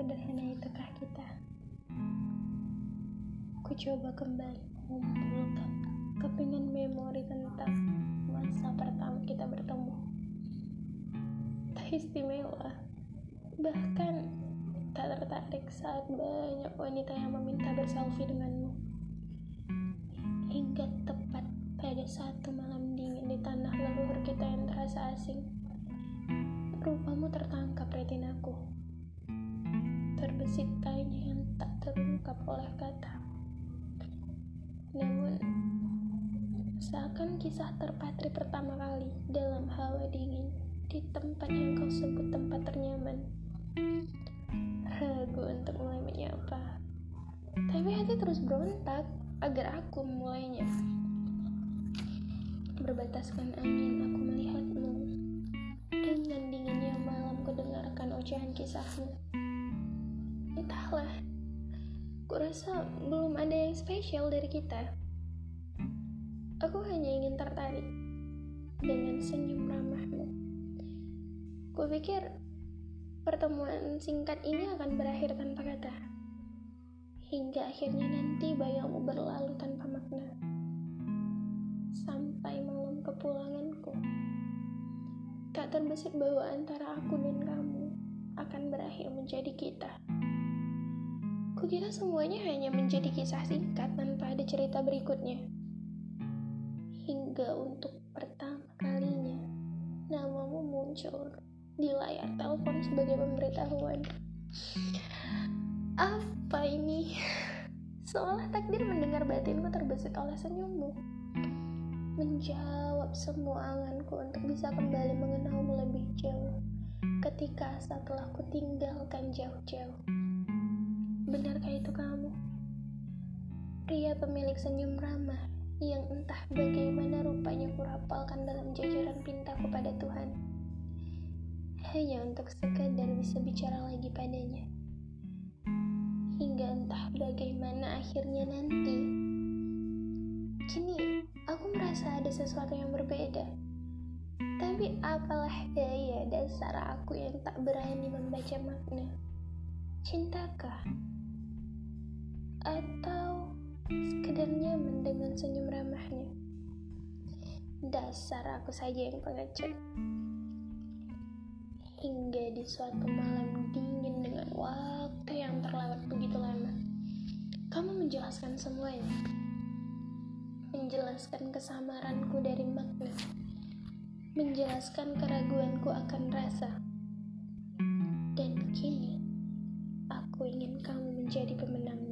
sesederhana itukah kita? Ku coba kembali mengumpulkan kepingan memori tentang masa pertama kita bertemu. Tak istimewa, bahkan tak tertarik saat banyak wanita yang meminta berselfie denganmu. Hingga tepat pada satu malam dingin di tanah leluhur kita yang terasa asing, rupamu tertangkap retinaku. Oleh kata. Namun, seakan kisah terpatri pertama kali dalam hawa dingin di tempat yang kau sebut tempat ternyaman. Ragu untuk mulai menyapa. Tapi hati terus berontak agar aku memulainya. Berbataskan angin, aku melihatmu. Dengan dinginnya malam kudengarkan ocehan kisahmu. Entahlah, Kurasa belum ada yang spesial dari kita. Aku hanya ingin tertarik dengan senyum ramahmu. Kupikir pertemuan singkat ini akan berakhir tanpa kata. Hingga akhirnya nanti bayangmu berlalu tanpa makna. Sampai malam kepulanganku. Tak terbesit bahwa antara aku dan kamu akan berakhir menjadi kita. Kukira semuanya hanya menjadi kisah singkat tanpa ada cerita berikutnya. Hingga untuk pertama kalinya, namamu muncul di layar telepon sebagai pemberitahuan. Apa ini? Seolah takdir mendengar batinku terbesit oleh senyummu. Menjawab semua anganku untuk bisa kembali mengenalmu lebih jauh ketika setelah kutinggalkan jauh-jauh. Benarkah itu kamu? Pria pemilik senyum ramah yang entah bagaimana rupanya kurapalkan dalam jajaran pintaku pada Tuhan. Hanya untuk sekadar bisa bicara lagi padanya. Hingga entah bagaimana akhirnya nanti. Kini aku merasa ada sesuatu yang berbeda. Tapi apalah daya dasar aku yang tak berani membaca makna. Cintakah? Atau sekedar nyaman dengan senyum ramahnya. Dasar aku saja yang pengecut. Hingga di suatu malam dingin dengan waktu yang terlewat begitu lama, kamu menjelaskan semuanya. Menjelaskan kesamaranku dari makna. Menjelaskan keraguanku akan rasa. Dan kini, aku ingin kamu menjadi pemenang.